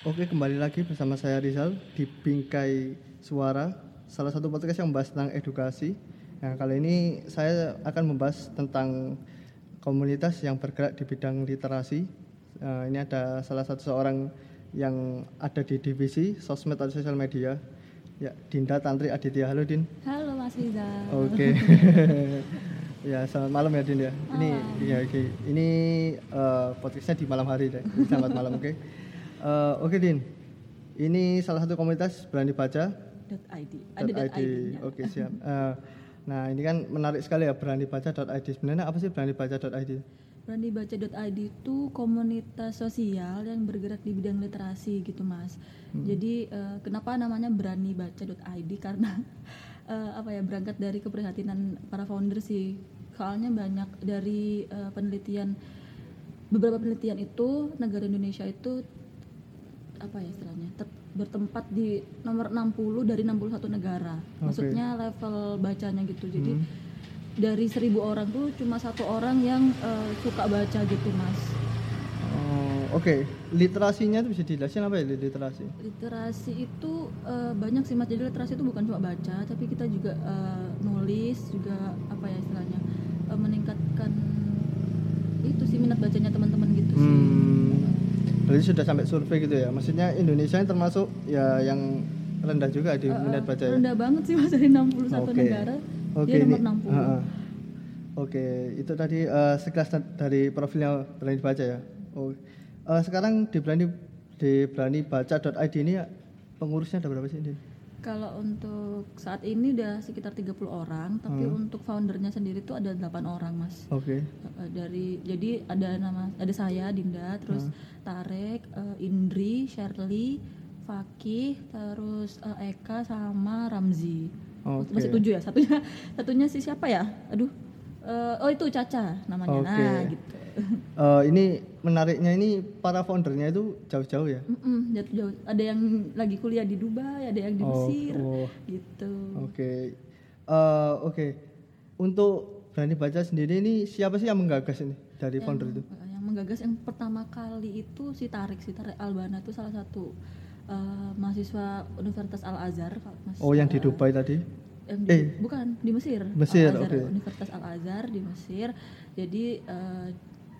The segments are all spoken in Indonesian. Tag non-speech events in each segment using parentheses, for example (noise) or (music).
Oke, kembali lagi bersama saya Rizal di Bingkai Suara, salah satu podcast yang membahas tentang edukasi. Nah, kali ini saya akan membahas tentang komunitas yang bergerak di bidang literasi. Nah, ini ada salah satu seorang yang ada di divisi sosmed atau sosial media. Ya, Dinda Tantri Aditya. Halo, Din. Halo Mas Rizal. Oke. (laughs) ya, selamat malam ya, Din ya. Ini ya, oke. Ini eh, podcastnya di malam hari deh. Selamat malam, oke. Eh, oke, Din. Ini salah satu komunitas berani baca .id. Ada .id. .id. Oke, (laughs) siap. Eh, nah, ini kan menarik sekali ya berani baca.id. Sebenarnya apa sih berani baca.id? Berani baca.id itu komunitas sosial yang bergerak di bidang literasi gitu Mas. Hmm. Jadi eh, kenapa namanya berani baca.id (laughs) karena eh, apa ya berangkat dari keprihatinan para founder sih. Soalnya banyak dari eh, penelitian beberapa penelitian itu negara Indonesia itu apa ya istilahnya ter- bertempat di nomor 60 dari 61 negara. Oke. Maksudnya level bacanya gitu. Jadi Hmm. dari seribu orang tuh cuma satu orang yang eh, suka baca gitu mas Oh, oke. Literasinya itu bisa dijelasin apa ya literasi? literasi itu eh, banyak sih mas jadi literasi itu bukan cuma baca tapi kita juga eh, nulis juga apa ya istilahnya eh, meningkatkan itu sih minat bacanya teman-teman gitu sih Hmm. Berarti sudah sampai survei gitu ya. Maksudnya Indonesia yang termasuk ya yang rendah juga di Eh, minat baca ya. rendah banget sih mas dari 61 Oke. negara Oke, dia nomor ini- 60 Heeh. Oke, itu tadi eh, sekilas da- dari profilnya berani baca ya. Oh, eh, sekarang di berani di berani baca.id ini ya, pengurusnya ada berapa sih? Din? Kalau untuk saat ini udah sekitar 30 orang, tapi Hmm. untuk foundernya sendiri tuh ada 8 orang, Mas. Oke. Uh, dari jadi ada nama ada saya Dinda terus Tarek uh, Indri Shirley Fakih terus uh, Eka sama Ramzi Oke. masih tujuh ya satunya (laughs) satunya si siapa ya aduh Uh, oh itu Caca namanya Oke. nah gitu Eh, ini menariknya ini para foundernya itu jauh-jauh ya. Mm-mm, jauh-jauh. ada yang lagi kuliah di Dubai ada yang di Oh, Mesir oh. gitu Oke. Eh, Oke. Untuk berani baca sendiri ini siapa sih yang menggagas ini dari founder itu? Uh, yang menggagas yang pertama kali itu si Tarik si Tarik Albana itu salah satu uh, mahasiswa Universitas Al Azhar Oh, yang di Dubai tadi. yang di- Eh. bukan di Mesir Mesir, Al-Azhar, oke. Universitas Al Azhar di Mesir jadi uh,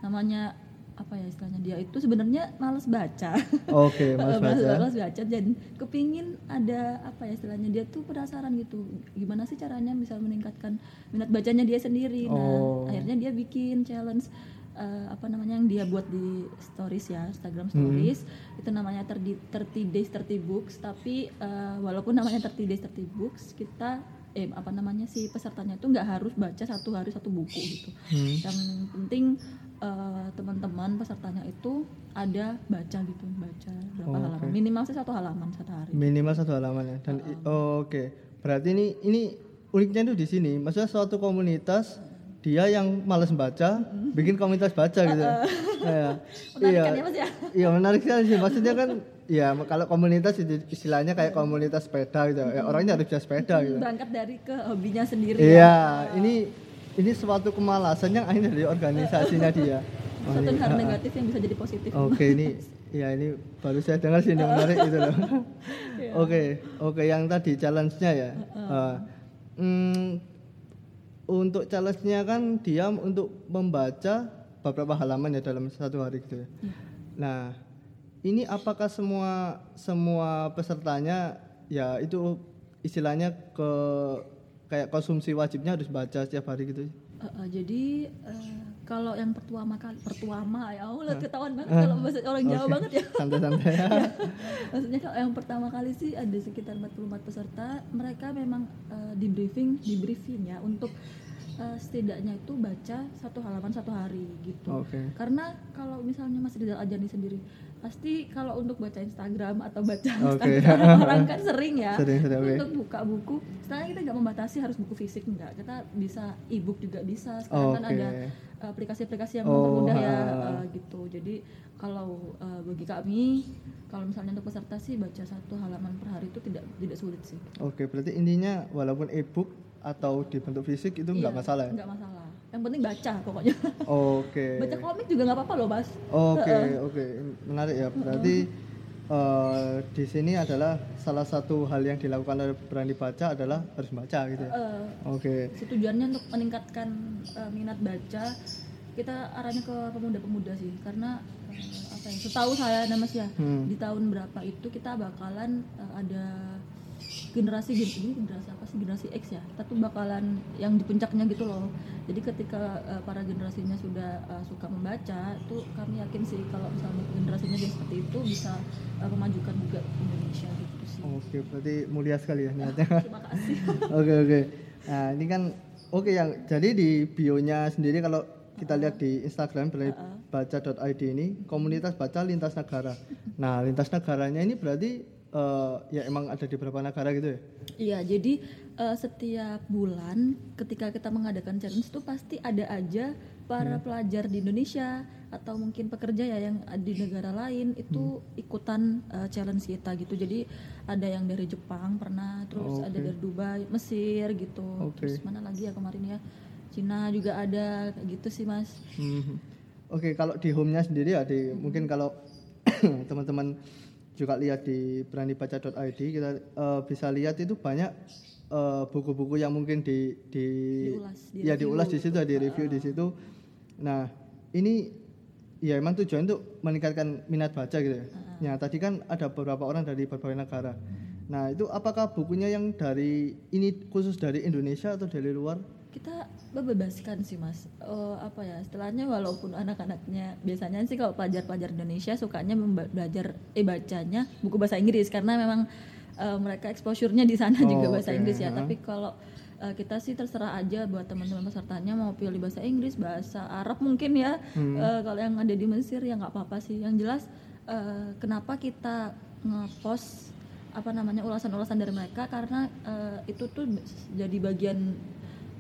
namanya apa ya istilahnya dia itu sebenarnya males baca (laughs) Oke, Mas males, baca. males baca dan kepingin ada apa ya istilahnya dia tuh penasaran gitu gimana sih caranya bisa meningkatkan minat bacanya dia sendiri nah Oh. akhirnya dia bikin challenge eh, apa namanya yang dia buat di stories ya Instagram Hmm. stories itu namanya 30, 30 days 30 books tapi eh, walaupun namanya 30 days 30 books kita eh apa namanya si pesertanya itu nggak harus baca satu hari satu buku gitu Hmm. yang penting eh, teman-teman pesertanya itu ada baca gitu baca berapa Oh, halaman oke. minimal sih satu halaman satu hari Minimal satu halaman ya. Dan i- oh, oke. Berarti ini ini uniknya itu di sini. Maksudnya suatu komunitas dia yang malas baca bikin komunitas baca gitu. Iya. (laughs) menarik Iya. kan ya mas ya Iya menarik sekali sih. Maksudnya kan ya kalau komunitas itu istilahnya kayak komunitas sepeda gitu. Ya, orangnya harus bisa sepeda gitu. berangkat dari ke hobinya sendiri ya. Iya, ini ini suatu kemalasan yang akhirnya dari organisasinya dia. Oh, satu hal ah. negatif yang bisa jadi positif Oke ini ya ini baru saya dengar sih ini menarik gitu loh. (laughs) Iya. Oke oke yang tadi challenge-nya ya. Ah, hmm, untuk challenge-nya kan dia untuk membaca beberapa halaman ya dalam satu hari gitu ya. Iya. Nah ini apakah semua semua pesertanya ya itu istilahnya ke kayak konsumsi wajibnya harus baca setiap hari gitu? Eh, eh, jadi eh, kalau yang pertama kali pertama ya Allah ketahuan banget kalau bahasa orang Jawa Oke. banget ya (laughs) Santai-santai ya. (laughs) maksudnya kalau yang pertama kali sih ada sekitar 44 peserta mereka memang eh, di briefing di briefing ya untuk eh, setidaknya itu baca satu halaman satu hari gitu Oke. karena kalau misalnya Mas Rizal Ajani sendiri pasti kalau untuk baca Instagram atau baca Oke. Instagram (laughs) orang kan sering ya Sering, sering, oke. untuk buka buku sekarang kita nggak membatasi harus buku fisik enggak kita bisa e-book juga bisa sekarang kan Oke. ada aplikasi-aplikasi yang Oh, mempermudah ya eh, gitu jadi kalau eh, bagi kami kalau misalnya untuk peserta sih baca satu halaman per hari itu tidak tidak sulit sih Oke, berarti intinya walaupun e-book atau di bentuk fisik itu nggak Iya, masalah ya? nggak masalah yang penting baca pokoknya Oke. baca komik juga nggak apa-apa loh mas Oke, oke. Menarik ya. Berarti eh, di sini adalah salah satu hal yang dilakukan oleh berani baca adalah harus baca gitu ya. Eh, Oke. tujuannya untuk meningkatkan eh, minat baca kita arahnya ke pemuda-pemuda sih karena eh, apa ya setahu saya nama ya Hmm. di tahun berapa itu kita bakalan eh, ada generasi gen- ini generasi apa sih generasi X ya tapi bakalan yang di puncaknya gitu loh jadi ketika eh, para generasinya sudah eh, suka membaca itu kami yakin sih kalau misalnya generasinya seperti itu bisa eh, memajukan juga Indonesia gitu sih Oke, berarti mulia sekali ya niatnya. (laughs) terima kasih (laughs) Oke oke. Nah ini kan oke yang jadi di bionya sendiri kalau kita lihat di Instagram berani baca.id ini komunitas baca lintas negara. Nah lintas negaranya ini berarti eh, ya emang ada di beberapa negara gitu ya? Iya, jadi eh, setiap bulan ketika kita mengadakan challenge itu pasti ada aja para pelajar di Indonesia atau mungkin pekerja ya yang di negara lain itu ikutan eh, challenge kita gitu. Jadi ada yang dari Jepang pernah, terus ada dari Dubai, Mesir gitu. Oke. Terus mana lagi ya kemarin ya? Cina juga ada gitu sih, Mas. Mhm. Oke kalau di home-nya sendiri ya di mungkin kalau (clears throat) teman-teman juga lihat di beranibaca.id kita eh, bisa lihat itu banyak eh, buku-buku yang mungkin di di Diulas, di ya review. diulas di situ di review di situ. Nah ini ya emang tujuan untuk meningkatkan minat baca gitu ya. Ya tadi kan ada beberapa orang dari berbagai negara. Nah itu apakah bukunya yang dari ini khusus dari Indonesia atau dari luar? Kita bebaskan sih mas. Eh, apa ya istilahnya walaupun anak-anaknya biasanya sih kalau pelajar-pelajar Indonesia sukanya belajar eh bacanya buku bahasa Inggris karena memang eh, mereka exposure-nya di sana Oh, juga bahasa oke, Inggris ya. Ha. tapi kalau eh, kita sih terserah aja buat teman-teman pesertanya mau pilih bahasa Inggris bahasa Arab mungkin ya. Eh, kalau yang ada di Mesir ya nggak apa-apa sih. Yang jelas eh, kenapa kita ngepost apa namanya ulasan-ulasan dari mereka? Karena eh, itu tuh jadi bagian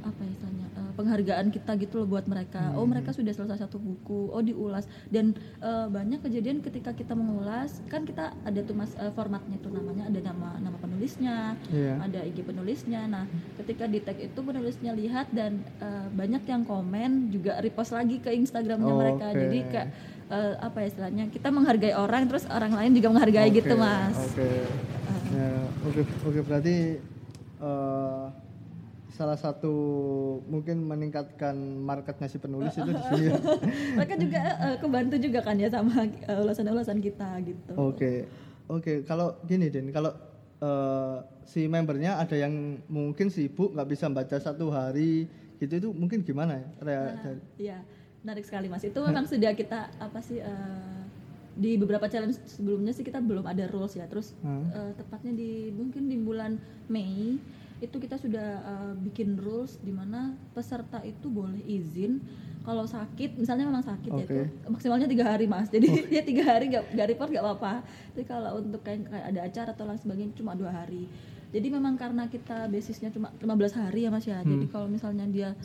apa ya istilahnya eh, penghargaan kita gitu loh buat mereka. Oh mereka sudah selesai satu buku oh diulas. Dan eh, banyak kejadian ketika kita mengulas kan kita ada tuh mas eh, formatnya tuh namanya ada nama nama penulisnya Iya. ada IG penulisnya. Nah ketika di tag itu penulisnya lihat dan eh, banyak yang komen juga repost lagi ke Instagramnya mereka. Oke. jadi kayak eh, apa ya istilahnya kita menghargai orang terus orang lain juga menghargai gitu Oke, mas. Oke. Ya, oke oke. Berarti eh, salah satu mungkin meningkatkan marketnya si penulis itu di sini. (laughs) mereka juga eh, kebantu juga kan ya sama eh, ulasan-ulasan kita gitu Oke. Oke, kalau gini Den, kalau eh, si membernya ada yang mungkin sibuk nggak bisa baca satu hari gitu itu mungkin gimana ya? Rea- dari- Iya, menarik sekali mas. Itu memang (laughs) sudah kita apa sih eh, di beberapa challenge sebelumnya sih kita belum ada rules ya. Terus Hmm. eh, tepatnya di mungkin di bulan Mei itu kita sudah eh, bikin rules di mana peserta itu boleh izin kalau sakit, misalnya memang sakit ya Oke. itu maksimalnya tiga hari mas. Jadi dia (laughs) tiga hari nggak nggak report nggak apa-apa. Tapi kalau untuk kayak, kayak ada acara atau lain sebagainya cuma dua hari. Jadi memang karena kita basisnya cuma 15 hari ya mas ya. Jadi Hmm. kalau misalnya dia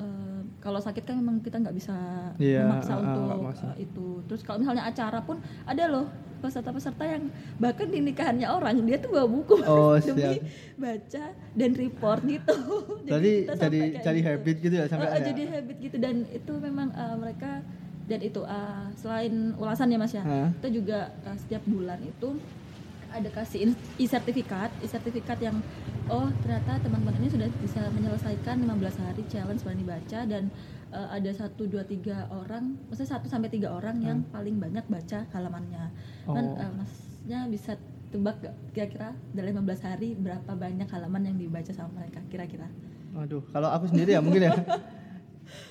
eh, kalau sakit kan memang kita nggak bisa Iya, memaksa ah, untuk eh, itu. Terus kalau misalnya acara pun ada loh peserta-peserta yang bahkan di nikahannya orang dia tuh bawa buku Oh, (laughs) demi siap. baca dan report gitu. (laughs) Jadi kita jadi kayak jadi gitu. habit gitu ya sampai Oh, jadi habit gitu dan itu memang eh, mereka dan itu eh, selain ulasan ya mas ya Hah? kita juga eh, setiap bulan itu ada kasih e-sertifikat e-sertifikat yang oh ternyata teman-teman ini sudah bisa menyelesaikan 15 hari challenge berani baca dan eh, ada satu dua tiga orang maksudnya satu sampai tiga orang yang paling banyak baca halamannya kan Oh. eh, masnya bisa tebak gak kira-kira dalam 15 hari berapa banyak halaman yang dibaca sama mereka kira-kira Aduh, kalau aku sendiri ya mungkin ya. (laughs)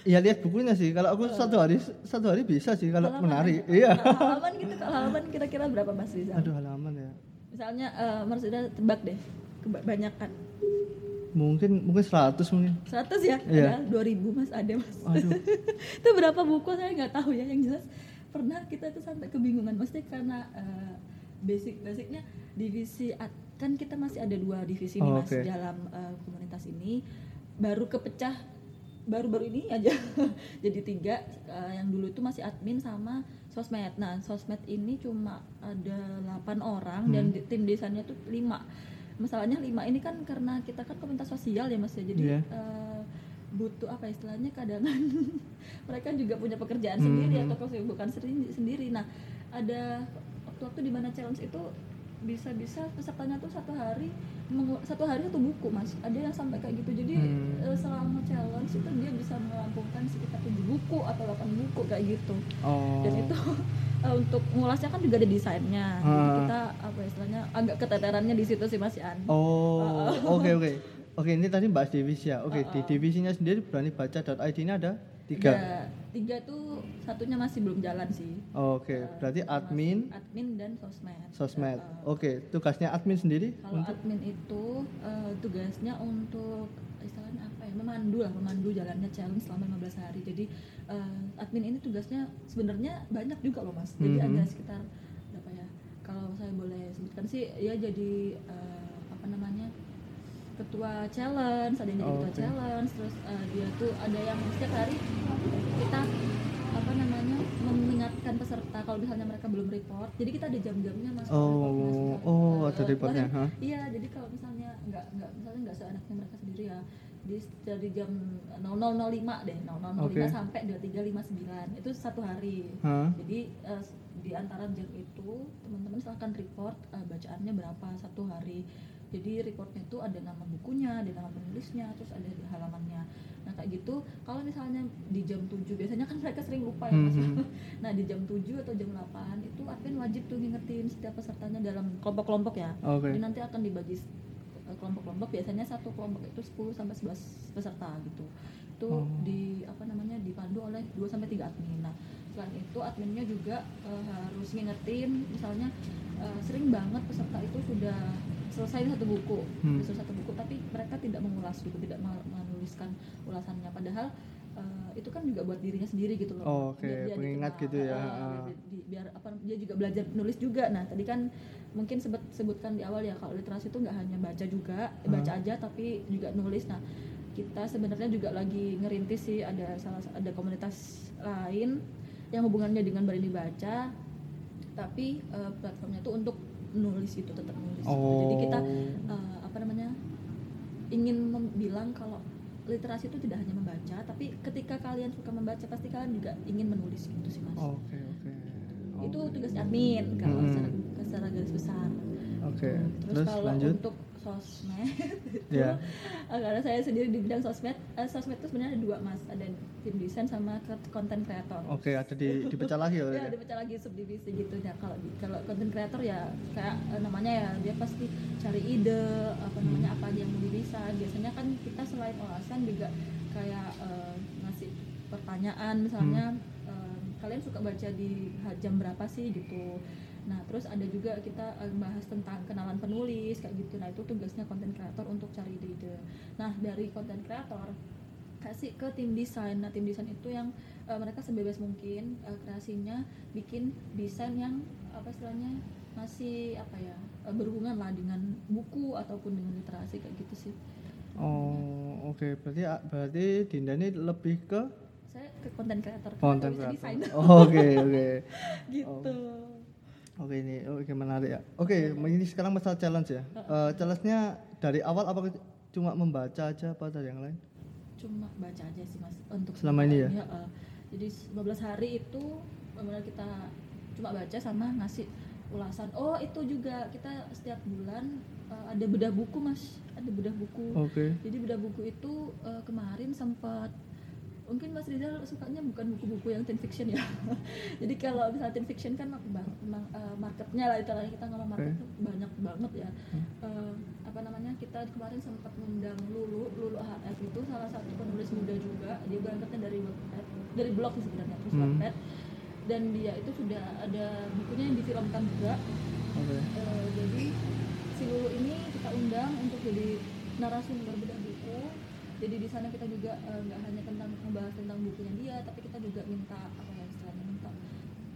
Iya lihat bukunya sih. Kalau aku satu hari satu hari bisa sih kalau Halaman menarik. Iya. Halaman gitu kalau halaman kira-kira berapa mas Rizal Aduh halaman ya. misalnya eh, Mas udah tebak deh kebanyakan Mungkin mungkin 100 mungkin. 100 ya Iya. ada 2000 mas ada mas Aduh. (laughs) itu berapa buku saya nggak tahu ya yang jelas pernah kita tuh sampai kebingungan maksudnya karena eh, basic basicnya divisi kan kita masih ada dua divisi nih Oh, mas oke. dalam eh, komunitas ini baru kepecah baru-baru ini aja (laughs) jadi tiga eh, yang dulu itu masih admin sama sosmed nah sosmed ini cuma ada 8 orang dan Hmm. di- tim desanya tuh lima masalahnya lima ini kan karena kita kan komunitas sosial ya mas ya jadi Iya. eh, butuh apa istilahnya kadangan (laughs) mereka juga punya pekerjaan Hmm. sendiri atau kesibukan sendiri nah ada waktu-waktu di mana challenge itu bisa-bisa pesertanya tuh satu hari satu hari satu buku mas ada yang sampai kayak gitu jadi Hmm. eh, selama challenge itu dia bisa melampungkan sekitar tujuh buku atau 8 buku kayak gitu Oh. dan itu (laughs) eh, untuk ngulasnya kan juga ada desainnya jadi Ah. kita apa ya, istilahnya agak keteterannya di situ sih mas Yan Oh, oke (laughs) oke. Oke, ini tadi bahas divisi ya. Oke, di Uh-uh. divisinya sendiri berani baca.id ini ada tiga. Ada tiga tuh satunya masih belum jalan sih Oke, berarti admin, admin dan sosmed sosmed. Uh, Oke, tugasnya admin sendiri Kalau untuk admin itu eh, tugasnya untuk istilahnya apa ya memandu lah memandu jalannya challenge selama 15 hari. Jadi eh, admin ini tugasnya sebenarnya banyak juga loh mas. Jadi Mhm. ada sekitar berapa ya? Kalau saya boleh sebutkan sih ya jadi eh, apa namanya ketua challenge, ada yang jadi Oh, ketua oke. challenge, terus eh, dia tuh ada yang setiap hari kita apa namanya mengingatkan peserta kalau misalnya mereka belum report jadi kita ada jam-jamnya mas kalau report, mas. Oh, oh, ada reportnya, kemarin- hah? Iya, jadi kalau misalnya nggak nggak misalnya nggak seenaknya mereka sendiri ya, di dari jam 00.05 deh, 00.05 Oke. sampai 23.59 itu satu hari. Hah? Jadi eh, di antara jam itu teman-teman silahkan report eh, bacaannya berapa satu hari. Jadi reportnya itu ada nama bukunya, ada nama penulisnya, terus ada halamannya. Nah kayak gitu, kalau misalnya di jam 7 biasanya kan mereka sering lupa ya mas. Mhm. (laughs) Nah di jam 7 atau jam 8 itu admin wajib tuh ngingetin setiap pesertanya dalam kelompok-kelompok ya. Oke. Jadi nanti akan dibagi eh, kelompok-kelompok biasanya satu kelompok itu 10 sampai 11 peserta gitu. Itu Oh. di apa namanya dipandu oleh 2 sampai 3 admin. Nah, selain itu adminnya juga eh, harus ngingetin misalnya eh, sering banget peserta itu sudah selesai satu buku, Hmm. satu buku tapi mereka tidak mengulas gitu, tidak menuliskan ulasannya padahal eh, itu kan juga buat dirinya sendiri gitu loh. Oh, oke, Biar dia pengingat dikenal, gitu ya, eh, ah. biar di- di- biar apa dia juga belajar nulis juga nah tadi kan mungkin sebut sebutkan di awal ya kalau literasi itu nggak hanya baca juga eh, baca Hmm. aja tapi juga nulis nah kita sebenarnya juga lagi ngerintis sih ada salah ada komunitas lain yang hubungannya dengan Barani Baca tapi eh, platformnya itu untuk nulis itu tetap nulis gitu. jadi kita Oh. eh, apa namanya ingin bilang kalau literasi itu tidak hanya membaca tapi ketika kalian suka membaca pasti kalian juga ingin menulis gitu sih mas Oke, oke. itu Oke. tugas admin kalau Hmm. secara, secara garis besar Oke, terus, terus kalau lanjut. untuk sosmed. Itu (laughs) Ya. eh, karena saya sendiri di bidang sosmed eh, sosmed itu sebenarnya ada dua mas. Ada tim desain sama konten kreator Oke, ada di dipecah lagi ya. (laughs) ya dipecah lagi subdivisi gitu. Ya kalau di- kalau konten kreator ya kayak eh, namanya ya dia pasti cari ide apa namanya apa aja yang mau didesain. Biasanya kan kita selain ulasan juga kayak eh, ngasih pertanyaan. Misalnya eh, kalian suka baca di jam berapa sih gitu nah terus ada juga kita eh, bahas tentang kenalan penulis kayak gitu nah itu tugasnya konten kreator untuk cari ide-ide nah dari konten kreator kasih ke tim desain. Nah, tim desain itu yang eh, mereka sebebas mungkin eh, kreasinya bikin desain yang apa istilahnya masih apa ya eh, berhubungan lah dengan buku ataupun dengan literasi kayak gitu sih. Oh, oke. Berarti berarti Dinda ini lebih ke Saya ke konten kreator. konten kreator. Oh, Oke, oke. (laughs) gitu. Oke ini, oke menarik ya. Oke, ini sekarang masalah challenge ya. Eh, challenge-nya dari awal apa cuma membaca aja apa ada yang lain? Cuma baca aja sih Mas untuk Selama ini ya? eh, jadi 15 hari itu benar kita cuma baca sama ngasih ulasan. Oh, itu juga kita setiap bulan eh, ada bedah buku Mas, ada bedah buku. Oke. Jadi bedah buku itu eh, kemarin sempat mungkin Mas Rizal sukanya bukan buku-buku yang teen fiction ya. (laughs) Jadi kalau misalnya teen fiction kan bang- mang- eh, marketnya lah itu kita ngomong market Oke. tuh banyak banget ya. Eh, apa namanya kita kemarin sempat mengundang Lulu, Lulu HF itu salah satu penulis muda juga. Dia berangkatnya dari Wattpad, dari blog sih sebenarnya terus Hmm. Wattpad. Dan dia itu sudah ada bukunya yang difilmkan juga. Oke. Eh, jadi si Lulu ini kita undang untuk jadi narasumber. Jadi di sana kita juga eh, nggak hanya tentang membahas tentang bukunya dia, tapi kita juga minta apa ya istilahnya minta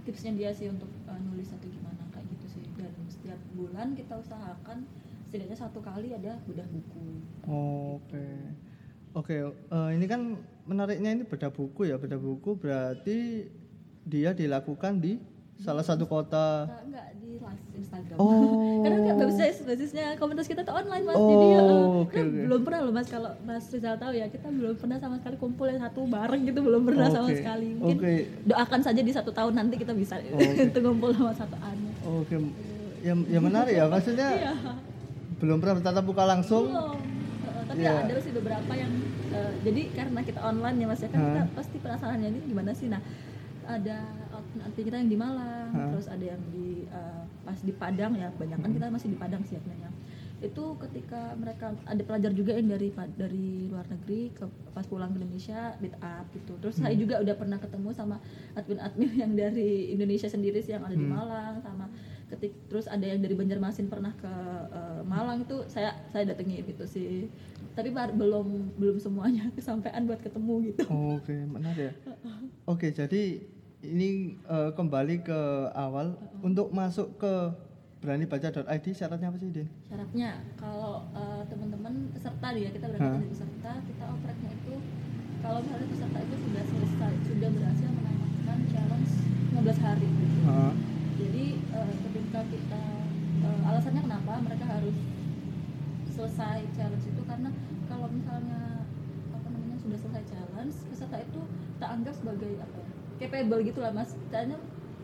tipsnya dia sih untuk eh, nulis atau gimana kayak gitu sih. Dan setiap bulan kita usahakan setidaknya satu kali ada bedah buku. Oke. Oke, eh, ini kan menariknya ini beda buku ya. Beda buku berarti dia dilakukan di salah satu kota. Kita nggak di Instagram. Oh. (laughs) Karena kan basis basisnya komunitas kita tuh online mas, Oh, jadi eh, oke, kan belum pernah loh mas kalau Mas Rizal tahu ya kita belum pernah sama sekali kumpul yang satu bareng gitu belum pernah sama Oke, sekali. Mungkin oke. doakan saja di satu tahun nanti kita bisa (laughs) (laughs) Oke. untuk ngumpul sama satu anu. Oke, ya, ya menarik ya. Maksudnya Iya. belum pernah bertatap muka langsung. Belum. Eh, tapi Iya. ada sih beberapa yang eh, jadi karena kita online ya mas ya kan Hah? kita pasti penasarannya ini gimana sih nah ada admin kita yang di Malang Hah? terus ada yang di eh, pas di Padang ya banyak kan Hmm. kita masih di Padang sih adminnya itu ketika mereka ada pelajar juga yang dari dari luar negeri ke pas pulang ke Indonesia meet up gitu terus saya Hmm. juga udah pernah ketemu sama admin-admin yang dari Indonesia sendiri sih yang ada di Hmm. Malang sama ketik terus ada yang dari Banjarmasin pernah ke eh, Malang itu saya saya datengin gitu sih tapi bar- belum belum semuanya (laughs) kesampaian buat ketemu gitu Oke, menarik ya. (laughs) Oke, jadi ini eh, kembali ke awal untuk masuk ke beranibaca.id syaratnya apa sih, Din? syaratnya kalau eh, teman-teman peserta ya kita berangkat dari peserta kita opreknya itu kalau misalnya peserta itu sudah selesai sudah berhasil menamatkan challenge 15 hari Heeh. jadi eh, ketika kita eh, alasannya kenapa mereka harus selesai challenge itu karena kalau misalnya apa namanya sudah selesai challenge peserta itu tak anggap sebagai apa ya, capable gitu lah mas Karena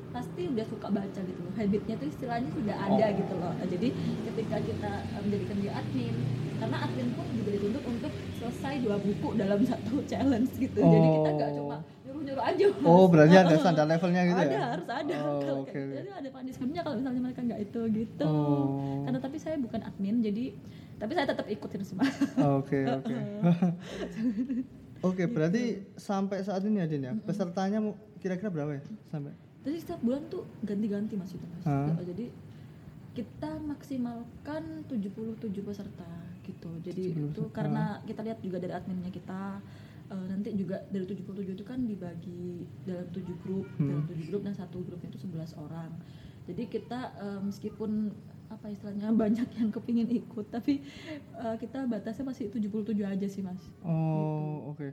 pasti udah suka baca gitu loh habitnya itu istilahnya sudah ada Oh. gitu loh Nah, jadi ketika kita eh, menjadikan dia admin karena admin pun juga dituntut untuk selesai dua buku dalam (laughs) satu challenge gitu jadi kita nggak Oh. cuma nyuruh-nyuruh aja Mas. Oh, berarti ada (laughs) standar levelnya gitu ada ya? harus ada Oh, kalau oke. kayak- jadi ada punishmentnya kalau misalnya mereka nggak itu gitu Oh. karena tapi saya bukan admin jadi tapi saya tetap ikutin semua Oke, oke. (laughs) Oke, berarti sampai saat ini ya, Din ya. Pesertanya kira-kira berapa ya? Sampai jadi setiap bulan tuh ganti-ganti mas itu mas? Ya, jadi kita maksimalkan 77 peserta gitu jadi 77 itu karena kita lihat juga dari adminnya kita eh, nanti juga dari 77 itu kan dibagi dalam tujuh grup Hmm. dalam tujuh grup dan satu grupnya itu 11 orang jadi kita eh, meskipun apa istilahnya (laughs) banyak yang kepingin ikut tapi eh, kita batasnya masih 77 aja sih mas Oh, oke.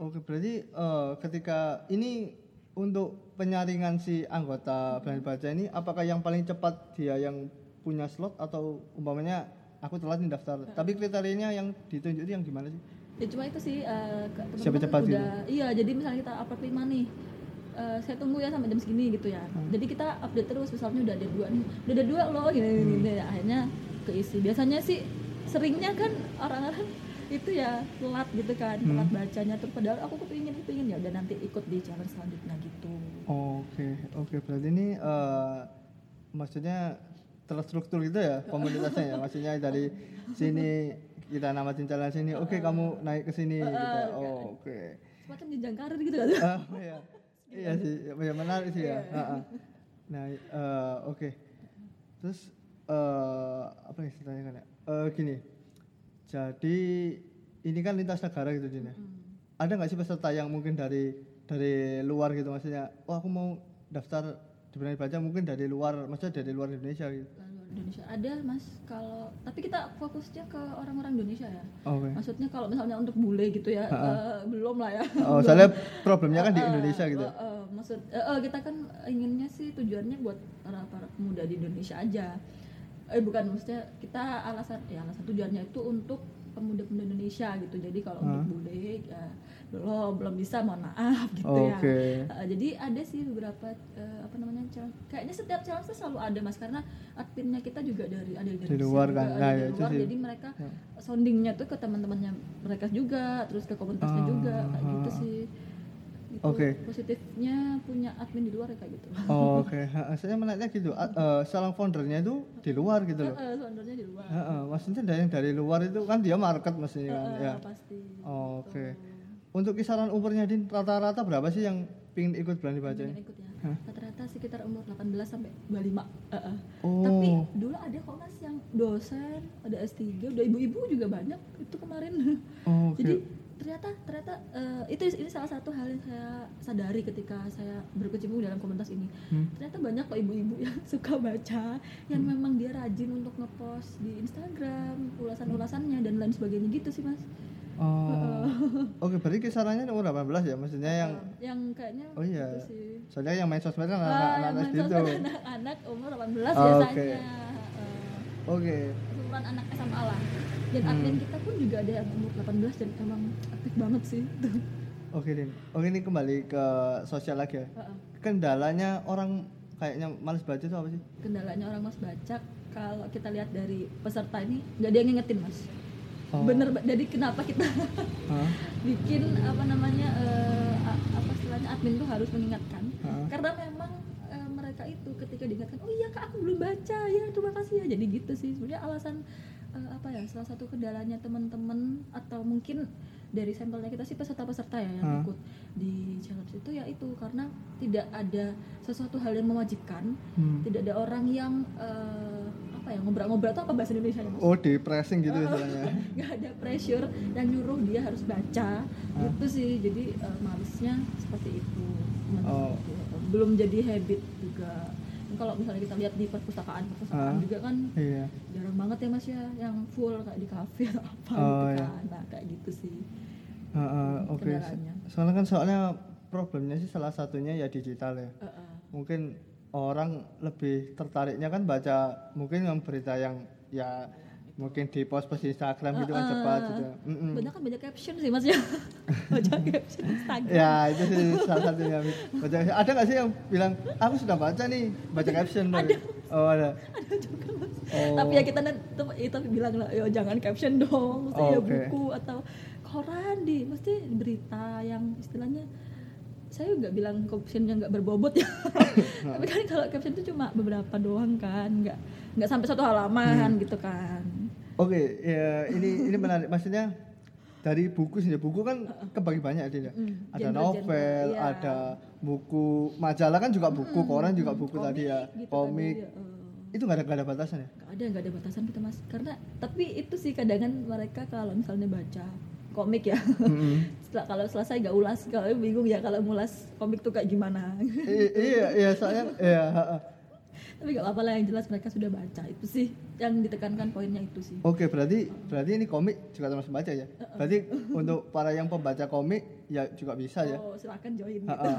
Oke, berarti eh, ketika ini untuk penyaringan si anggota berani baca ini apakah yang paling cepat dia yang punya slot atau umpamanya aku telat nih daftar. Tapi kriterianya yang ditunjuk itu yang gimana sih? ya cuma itu sih Siapa teman-teman cepat gitu? udah iya jadi misalnya kita upload lima nih eh, saya tunggu ya sampai jam segini gitu ya Hmm. jadi kita update terus misalnya udah ada dua nih udah ada dua loh gini gini, Hmm. gini. akhirnya keisi biasanya sih seringnya kan orang-orang (laughs) itu ya telat gitu kan Hmm. telat bacanya terus padahal aku kepingin kepingin ya udah nanti ikut di challenge selanjutnya gitu Oke, oke. Berarti ini eh, maksudnya terstruktur gitu ya komunitasnya ya. (laughs) Maksudnya dari sini kita namatin challenge sini. Oke, kamu naik ke sini gitu. Oh, oke. semacam jenjang karir gitu kan Ah, (laughs) iya. Iya sih, ya menarik sih ya. Ah. Nah, eh, oke. Terus eh apa yang istilahnya kan ya? Eh, gini. Jadi ini kan lintas negara gitu Jin ya. Hmm. Ada nggak sih peserta yang mungkin dari dari luar gitu maksudnya? Oh, aku mau daftar di Berani Baca mungkin dari luar, maksudnya dari luar Indonesia gitu. Luar Indonesia. Ada mas kalau tapi kita fokusnya ke orang-orang Indonesia ya. Oke. maksudnya kalau misalnya untuk bule gitu ya eh, belum lah ya. Oh, soalnya problemnya kan di Indonesia gitu. Eh, eh, maksud eh, eh, kita kan inginnya sih tujuannya buat para para pemuda di Indonesia aja. Eh bukan maksudnya kita alasan ya alasan tujuannya itu untuk pemuda-pemuda Indonesia gitu jadi kalau untuk bule ya belum belum bisa mohon maaf (laughs) gitu ya Oke. Eh, jadi ada sih beberapa eh, apa namanya challenge kayaknya setiap challenge tuh selalu ada mas karena adminnya kita juga dari ada Mesir luar kan? Nah, dari ya, luar jadi mereka Ya. soundingnya tuh ke teman-temannya mereka juga terus ke komunitasnya juga kayak gitu Ah. sih Gitu. Oke. positifnya punya admin di luar ya kayak gitu Oh, Oke, (laughs) Ha, saya menariknya gitu. A- eh, salah foundernya itu di luar gitu loh. Soundernya di luar Heeh, maksudnya dari yang dari luar itu kan dia market mestinya kan ya. pasti Oh, Oke. Untuk kisaran umurnya Din rata-rata berapa sih yang pingin ikut berani baca ya rata-rata sekitar umur 18 sampai 25 Eh, eh. Oh. tapi dulu ada kok mas yang dosen ada S3 udah ibu-ibu juga banyak itu kemarin Oh, Oke. jadi ternyata ternyata eh, itu ini salah satu hal yang saya sadari ketika saya berkecimpung dalam komunitas ini Hmm. ternyata banyak kok ibu-ibu (laughs) yang suka baca yang memang dia rajin untuk ngepost di Instagram ulasan-ulasannya dan lain sebagainya gitu sih mas Oh. Oke, berarti kisarannya umur 18 ya? Maksudnya yang yang kayaknya Oh iya. gitu sih soalnya yang main sosmed kan Ah, anak-anak sosmed (laughs) anak-anak umur 18 Oh, biasanya oke. Eh, Oke. umuran anak SMA lah dan Hmm. admin kita pun juga ada yang umur 18 dan emang aktif banget sih Oke, Din. Oke, ini kembali ke sosial lagi ya. Heeh. Kendalanya orang kayaknya males baca itu apa sih? kendalanya orang mas baca kalau kita lihat dari peserta ini nggak ada yang ngingetin mas Oh. bener jadi kenapa kita Hah? (laughs) bikin apa namanya a- apa istilahnya admin tuh harus mengingatkan Hah? karena memang eh, mereka itu ketika diingatkan oh iya kak aku belum baca ya terima kasih ya jadi gitu sih sebenarnya alasan eh, apa ya salah satu kendalanya teman-teman atau mungkin dari sampelnya kita sih peserta-peserta ya yang Hah? ikut di challenge itu ya itu karena tidak ada sesuatu hal yang mewajibkan Hmm. tidak ada orang yang eh, apa ya ngobrol-ngobrol itu apa bahasa Indonesia ya mas? Oh, di pressing gitu (laughs) istilahnya. nggak ada pressure yang nyuruh dia harus baca Ah. itu sih jadi eh, malesnya seperti itu Oh. belum jadi habit juga kalau misalnya kita lihat di perpustakaan perpustakaan Ah. juga kan Iya. jarang banget ya mas ya yang full kayak di kafe atau apa Oh, gitu iya. kan nah kayak gitu sih Heeh, Hmm, Oke. kendalanya. Soalnya kan soalnya problemnya sih salah satunya ya digital ya. Eh, eh. Mungkin orang lebih tertariknya kan baca mungkin yang berita yang ya mungkin di post post Instagram gitu kan Eh, cepat eh. gitu. Banyak kan baca caption sih mas ya (laughs) baca caption Instagram Ya itu sih salah satunya. Baca, ada nggak sih yang bilang aku sudah baca nih baca caption tapi oh ada. ada juga mas Oh. tapi ya kita nanti ya, tapi bilang lah yo jangan caption dong mesti Oh, ya oke. buku atau koran di mesti berita yang istilahnya saya nggak bilang caption yang nggak berbobot ya (laughs) tapi kan kalau caption itu cuma beberapa doang kan nggak nggak sampai satu halaman Hmm. gitu kan Oke, ya ini ini menarik. Maksudnya dari buku sih, buku kan kebagi banyak dia. Mm, Ada novel, iya. ada buku majalah kan juga buku, koran juga buku Komik tadi ya, gitu komik. tadi, ya, eh. Itu nggak ada nggak ada batasan ya? nggak ada nggak ada batasan kita mas karena tapi itu sih kadangan mereka kalau misalnya baca komik ya Mm-mm. (laughs) setelah kalau selesai gak ulas kalau bingung ya kalau ngulas komik tuh kayak gimana I- iya, iya soalnya (laughs) iya. Tapi gak apa-apa lah yang jelas mereka sudah baca itu sih yang ditekankan poinnya itu sih Oke, berarti berarti ini komik juga termasuk baca ya? Berarti untuk para yang pembaca komik ya juga bisa ya? oh silakan join gitu. (laughs)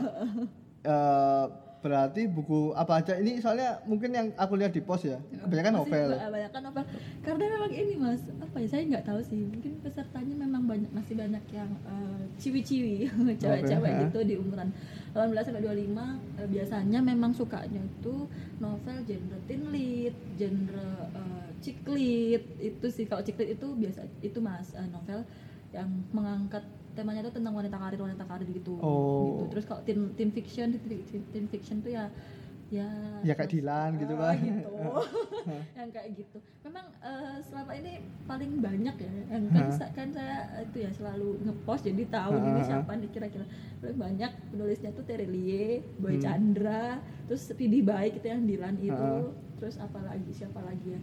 Ha-ha. Eh, berarti buku apa aja? Ini soalnya mungkin yang aku lihat di pos ya. Kebanyakan novel. ba- banyak kan novel. Karena memang ini mas apa ya saya nggak tahu sih. Mungkin pesertanya memang banyak masih banyak yang eh, ciwi-ciwi (laughs) cewek-cewek gitu di umuran 18 sampai 25 eh, biasanya memang sukanya itu novel genre teen lead genre eh, chick lead. Itu sih kalau lead itu biasa itu mas eh, novel yang mengangkat temanya itu tentang wanita karir wanita karir gitu. Oh. gitu. Terus kalau teen, teen fiction teen, teen fiction tuh ya ya Ya kayak Dilan gitu Ah, kan. gitu. (laughs) yang kayak gitu. Memang eh, selama ini paling banyak ya yang kan, sa- kan saya itu ya selalu ngepost jadi tahu Hah, ini siapa nih kira-kira. Paling banyak penulisnya tuh Terelie, Boy Hmm. Chandra terus Pidi Baik itu yang Dilan itu terus apa lagi siapa lagi ya.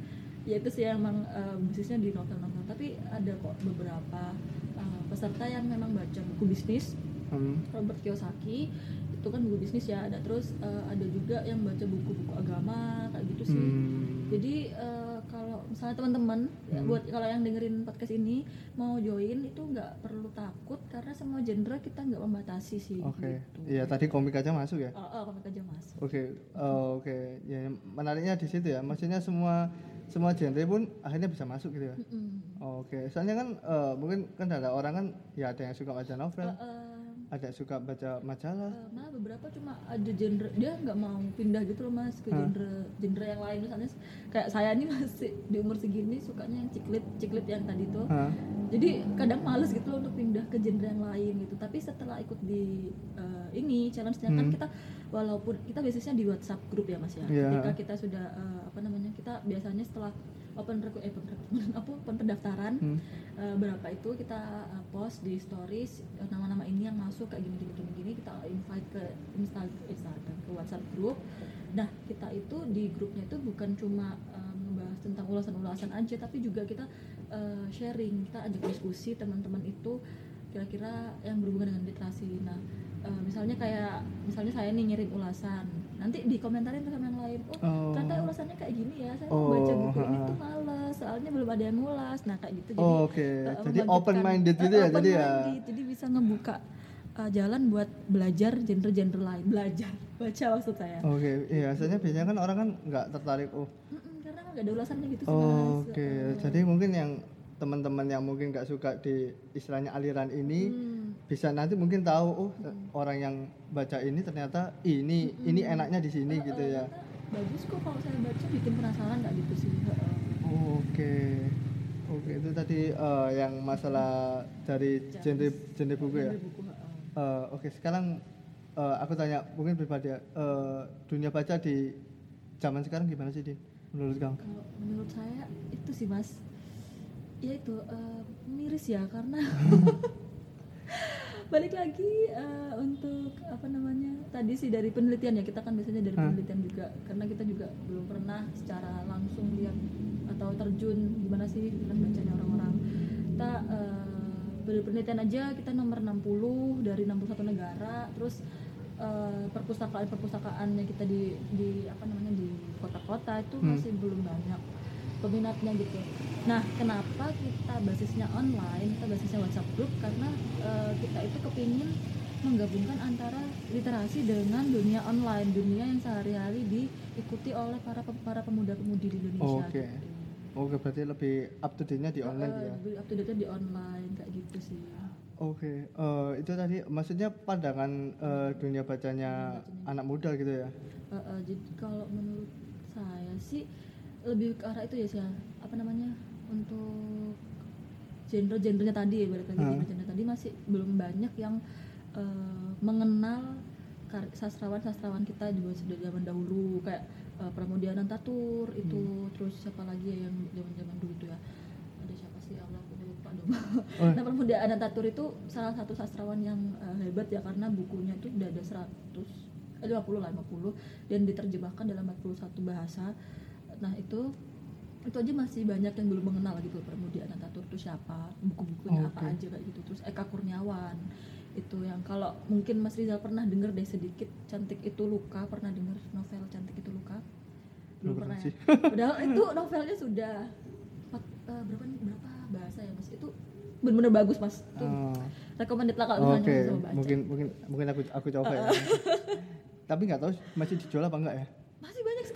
Ya itu sih emang eh, basisnya di novel-novel. Tapi ada kok beberapa eh, peserta yang memang baca buku bisnis Hmm. Robert Kiyosaki itu kan buku bisnis ya ada terus eh, ada juga yang baca buku-buku agama kayak gitu sih Hmm. jadi eh, kalau misalnya teman-teman ya, Hmm. buat kalau yang dengerin podcast ini mau join itu nggak perlu takut karena semua genre kita nggak membatasi sih Oke. gitu. Iya, tadi komik aja masuk ya? oh, oh komik aja mas Oke, oh, oke. Ya, menariknya di situ ya. Maksudnya semua semua genre pun akhirnya bisa masuk gitu ya. Mm-mm. Oh, Oke, soalnya kan eh, mungkin kan ada orang kan ya ada yang suka baca novel, eh, ada suka baca majalah. eh, malah beberapa cuma ada genre dia nggak mau pindah gitu loh mas ke genre genre yang lain misalnya kayak saya nih masih di umur segini sukanya yang ciklit ciklit yang tadi tuh Hah? jadi kadang males gitu loh untuk pindah ke genre yang lain gitu tapi setelah ikut di eh, ini challenge-nya kan Hmm. kita walaupun kita biasanya di WhatsApp grup ya mas ya Iya. ketika kita sudah eh, apa namanya kita biasanya setelah open reku eh, open (laughs) apa open pendaftaran Hmm. eh, berapa itu kita eh, post di stories eh, nama-nama ini yang masuk kayak gini gini gini gini kita invite ke Instagram Instagram ke WhatsApp grup nah kita itu di grupnya itu bukan cuma membahas tentang ulasan-ulasan aja tapi juga kita eh, sharing kita ajak diskusi teman-teman itu kira-kira yang berhubungan dengan literasi nah eh, misalnya kayak misalnya saya nih ngirim ulasan. Nanti dikomentarin sama yang lain. Oh, Oh. ternyata ulasannya kayak gini ya saya mau baca Oh, buku ini tuh males soalnya belum ada yang ngulas. Nah kayak gitu. Jadi Oh, Oke, eh, jadi open minded gitu eh, ya, jadi ya. jadi bisa ngebuka eh, jalan buat belajar genre-genre lain. Belajar baca maksud saya. Oke, iya, soalnya biasanya kan orang kan nggak tertarik. Oh, Mm-mm, karena kan gak ada ulasannya gitu oh, oke. Eh, Jadi mungkin yang teman-teman yang mungkin nggak suka di istilahnya aliran ini Hmm. bisa nanti mungkin tahu oh orang yang baca ini ternyata ini ini enaknya di sini gitu Eh, ya. ternyata bagus kok kalau saya baca bikin penasaran nggak gitu sih Heeh. Oh, Oke. Oke, itu tadi eh, yang masalah dari genre genre buku ya. Buku. Eh, Oke, sekarang eh, aku tanya mungkin pribadi ya, eh, dunia baca di zaman sekarang gimana sih, Din? Menurut kamu? kalau menurut saya itu sih mas ya itu eh, miris ya karena (laughs) balik lagi eh, untuk apa namanya tadi sih dari penelitian ya kita kan biasanya dari penelitian juga karena kita juga belum pernah secara langsung lihat atau terjun gimana sih minat bacanya orang-orang. Kita eh, dari penelitian aja kita nomor 60 dari 61 negara terus eh, perpustakaan perpustakaannya kita di di apa namanya di kota-kota itu Hmm. masih belum banyak peminatnya gitu. Nah, kenapa kita basisnya online, kita basisnya WhatsApp group karena eh, kita itu kepingin menggabungkan antara literasi dengan dunia online, dunia yang sehari-hari diikuti oleh para para pemuda-pemudi di Indonesia. Oke. gitu. Oke, berarti lebih up to date-nya di online Eh, ya. lebih up to date di online kayak gitu sih. Oke, eh, itu tadi maksudnya pandangan eh, dunia bacanya anak muda gitu ya. Eh, eh, jadi kalau menurut saya sih lebih ke arah itu ya sih apa namanya? Untuk genre-genrenya tadi ya balik lagi. Hmm. genre-genre tadi masih belum banyak yang eh, mengenal sastrawan-sastrawan kita juga sudah zaman dahulu. Kayak eh, Pramudia Anantatur itu terus siapa lagi ya yang zaman-zaman dulu tuh ya? Ada siapa sih? Allah aku lupa dong. Oh. nah Pramudia Anantatur itu salah satu sastrawan yang eh, hebat ya karena bukunya itu udah ada 100 eh, 50 lah 50 dan diterjemahkan dalam 41 bahasa nah itu itu aja masih banyak yang belum mengenal gitu Pramudia Anantatur itu siapa buku-bukunya Oke. apa aja kayak gitu terus Eka Kurniawan itu yang kalau mungkin Mas Rizal pernah dengar deh sedikit cantik itu luka pernah dengar novel cantik itu luka belum Belum pernah sih. ya (laughs) padahal (laughs) itu novelnya sudah empat, eh, berapa berapa bahasa ya mas itu benar-benar bagus mas itu Oh. recommended lah kalau Oke, misalnya mau baca mungkin mungkin mungkin aku aku coba ya. (laughs) Tapi nggak tahu masih dijual apa enggak ya?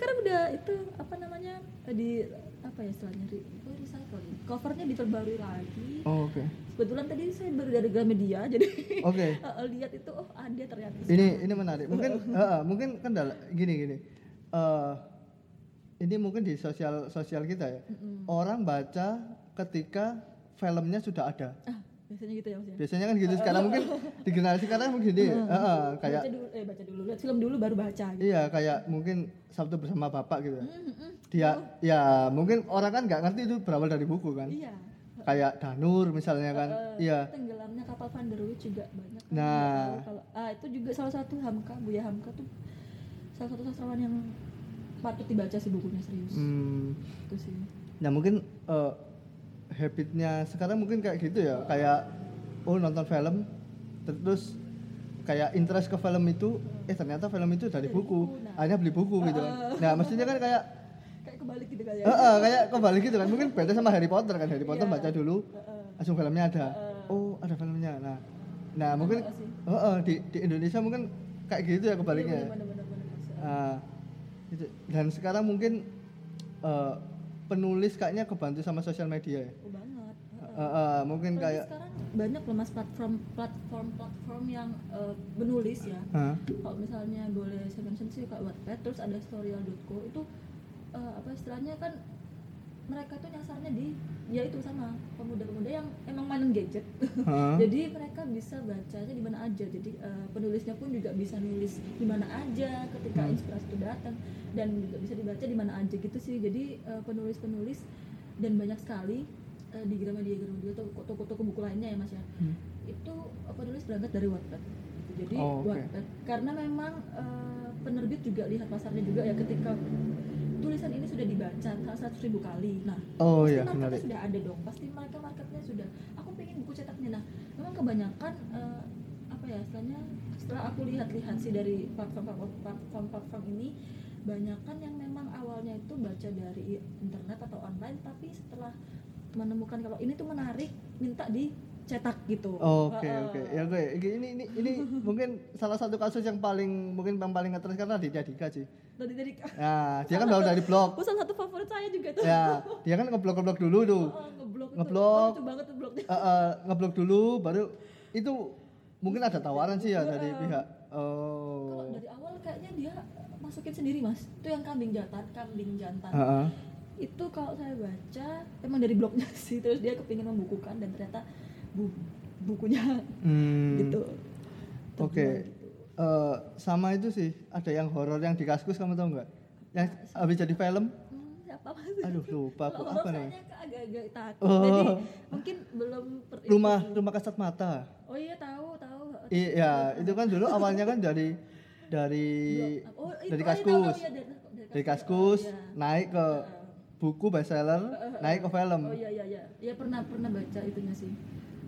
Sekarang udah itu apa namanya di apa ya istilahnya oh, recycle ya. covernya diperbarui lagi Oh, Oke. kebetulan tadi saya baru dari Gramedia (laughs) jadi Oke. (laughs) eh, lihat itu oh ada ternyata Ini ini menarik. Mungkin (laughs) eh, mungkin kendala gini gini. Eh ini mungkin di sosial sosial kita ya. Orang baca ketika filmnya sudah ada. ah biasanya gitu ya mas ya Biasanya kan gitu sekarang mungkin di generasi sekarang mungkin gini. eh, eh, kayak baca dulu eh baca dulu lihat film dulu baru baca gitu Iya kayak mungkin Sabtu bersama Bapak gitu. ya. Mm. Dia ya mungkin orang kan nggak ngerti itu berawal dari buku kan. iya Kayak Danur misalnya kan. Eh, Iya. tenggelamnya kapal Van der Wijk juga banyak kan. Nah. Kalau ah itu juga salah satu Hamka Buya Hamka tuh salah satu sastrawan yang patut dibaca sih bukunya serius Hmm, itu sih nah mungkin eh, habitnya sekarang mungkin kayak gitu ya. Kayak oh nonton film terus kayak interest ke film itu eh ternyata film itu dari buku. buku, nah. Hanya beli buku gitu kan. Nah, maksudnya kan kayak kayak kebalik gitu kayak eh, eh, kayak kembali gitu kan. Mungkin beda sama Harry Potter kan. Harry Potter Iya. baca dulu langsung filmnya ada. Oh, ada filmnya. Nah, nah mungkin nggak sih? oh, oh, di di Indonesia mungkin kayak gitu ya kebaliknya. Iya. Ah, itu. Dan sekarang mungkin eh, penulis kayaknya kebantu sama sosial media ya. oh banget. Eh, eh, mungkin Apalagi kayak sekarang banyak loh mas platform platform platform yang eh, menulis ya Hah? kalau misalnya boleh saya mention sih kayak Wattpad terus ada storyal.co itu eh, apa istilahnya kan mereka tuh nyasarnya di ya itu sama pemuda-pemuda yang emang mainin gadget (laughs) Hah? jadi mereka bisa bacanya di mana aja jadi eh, penulisnya pun juga bisa nulis di mana aja ketika Hmm. inspirasi itu datang dan juga bisa dibaca di mana aja gitu sih jadi eh, penulis-penulis dan banyak sekali eh, di Gramedia Gramedia atau toko-toko buku lainnya ya mas ya Hmm. itu eh, penulis berangkat dari Wattpad gitu. jadi Oh, oke. Wattpad karena memang eh, penerbit juga lihat pasarnya juga ya ketika tulisan ini sudah dibaca seratus ribu kali. Nah Oh pasti iya, marketnya menarik. sudah ada dong. Pasti mereka marketnya sudah. Aku pengen buku cetaknya. Nah memang kebanyakan eh, apa ya istilahnya setelah aku lihat-lihat sih dari platform-platform ini banyakan yang memang awalnya itu baca dari internet atau online tapi setelah menemukan kalau ini tuh menarik minta di cetak gitu Oke Heeh. oke ya oke ini ini ini (laughs) mungkin salah satu kasus yang paling mungkin yang paling ngetres karena Aditya Dika sih. dari dari Nah dia kan baru dari blog. oh, salah satu favorit saya juga tuh Ya (laughs) dia kan ngeblok ngeblok dulu tuh. Oh, ngeblok itu. Ngeblok. Oh, banget Eh, eh, ngeblok dulu baru itu mungkin ada tawaran sih ya dari pihak. kalau Oh. dari awal kayaknya dia masukin sendiri mas itu yang kambing jantan kambing jantan Heeh. itu kalau saya baca emang dari blognya (laughs) sih terus dia kepingin membukukan dan ternyata bu bukunya Hmm. gitu Oke. Eh, sama itu sih ada yang horor yang di kaskus kamu tahu nggak? Yang habis jadi film? Hmm, siapa mas Aduh lupa aku apa nih? agak-agak takut Oh. jadi mungkin belum Rumah rumah kasat mata. oh iya tahu tahu Iya, itu kan dulu awalnya kan dari dari oh, itu, dari oh, iya, tahu, kaskus. iya, dari, dari kaskus iya. naik ke buku bestseller, naik ke film. oh iya iya iya iya pernah pernah baca itunya sih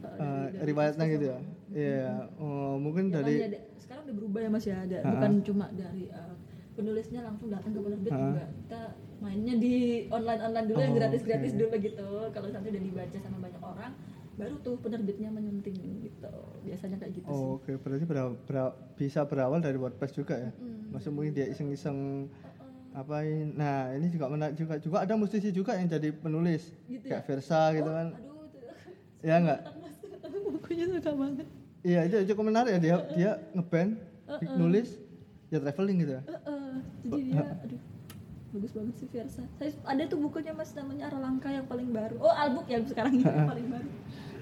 Dari riwayatnya gitu ya. Iya, oh, mungkin Ya, dari ya, ada- sekarang udah berubah ya mas ya ada bukan cuma dari eh, penulisnya langsung datang ke penerbit juga kita mainnya di online online dulu yang Oh, gratis gratis oke. dulu gitu kalau nanti udah dibaca sama banyak orang baru tuh penerbitnya menyunting gitu biasanya kayak gitu sih Oh, oke, berarti bera- bera- bisa berawal dari WordPress juga ya. Maksud mungkin dia iseng-iseng apain. Nah, ini juga menarik juga. Juga ada musisi juga yang jadi penulis. Gitu Kayak Versa gitu kan. aduh itu Ya enggak? Bukunya suka banget Iya, itu cukup menarik ya dia dia ngeband, nulis, ya traveling gitu ya. Eh, eh, jadi dia aduh bagus banget sih Versa saya ada tuh bukunya mas namanya Arah Langkah yang paling baru oh album yang sekarang ini paling baru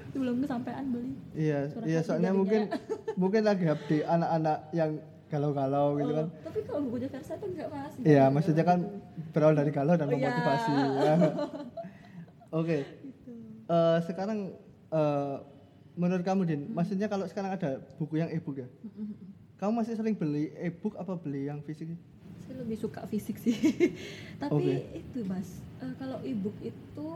itu belum kesampaian beli Iya, iya soalnya mungkin mungkin lagi update anak-anak yang galau-galau gitu kan. Oh, tapi kalau bukunya Versa tuh enggak mas Iya, maksudnya kan berawal dari galau dan Oh, iya. memotivasi. ya. (laughs) Oke. Gitu. Eh, sekarang eh, menurut kamu Din, maksudnya kalau sekarang ada buku yang e-book ya? Kamu masih sering beli e-book apa beli yang fisik? saya lebih suka fisik sih (laughs) tapi Oke. itu mas eh, kalau ebook itu